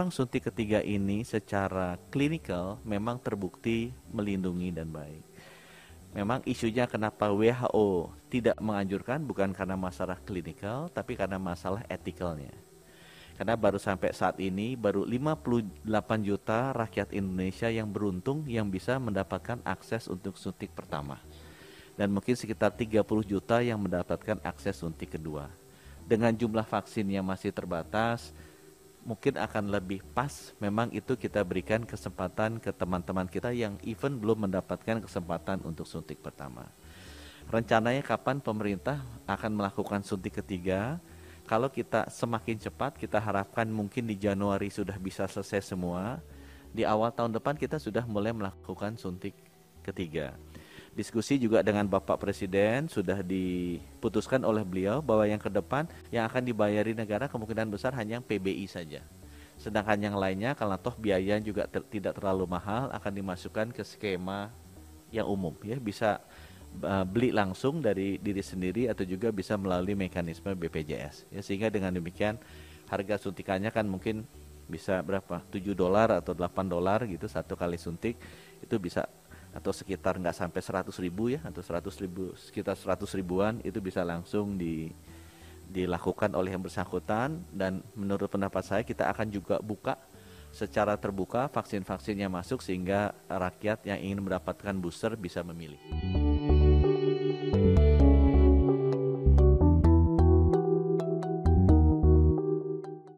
memang suntik ketiga ini secara klinikal memang terbukti melindungi dan baik. Memang isunya kenapa WHO tidak menganjurkan bukan karena masalah klinikal tapi karena masalah etikalnya. Karena baru sampai saat ini baru 58 juta rakyat Indonesia yang beruntung yang bisa mendapatkan akses untuk suntik pertama. Dan mungkin sekitar 30 juta yang mendapatkan akses suntik kedua. Dengan jumlah vaksin yang masih terbatas, mungkin akan lebih pas memang itu kita berikan kesempatan ke teman-teman kita yang even belum mendapatkan kesempatan untuk suntik pertama. Rencananya kapan pemerintah akan melakukan suntik ketiga? kalau kita semakin cepat kita harapkan mungkin di Januari sudah bisa selesai semua di awal tahun depan kita sudah mulai melakukan suntik ketiga diskusi juga dengan Bapak Presiden sudah diputuskan oleh beliau bahwa yang ke depan yang akan dibayari negara kemungkinan besar hanya PBI saja. Sedangkan yang lainnya kalau toh biaya juga ter tidak terlalu mahal akan dimasukkan ke skema yang umum ya. Bisa uh, beli langsung dari diri sendiri atau juga bisa melalui mekanisme BPJS ya. Sehingga dengan demikian harga suntikannya kan mungkin bisa berapa? 7 dolar atau 8 dolar gitu satu kali suntik itu bisa atau sekitar nggak sampai 100 ribu ya atau 100 ribu sekitar 100 ribuan itu bisa langsung di dilakukan oleh yang bersangkutan dan menurut pendapat saya kita akan juga buka secara terbuka vaksin-vaksin yang masuk sehingga rakyat yang ingin mendapatkan booster bisa memilih.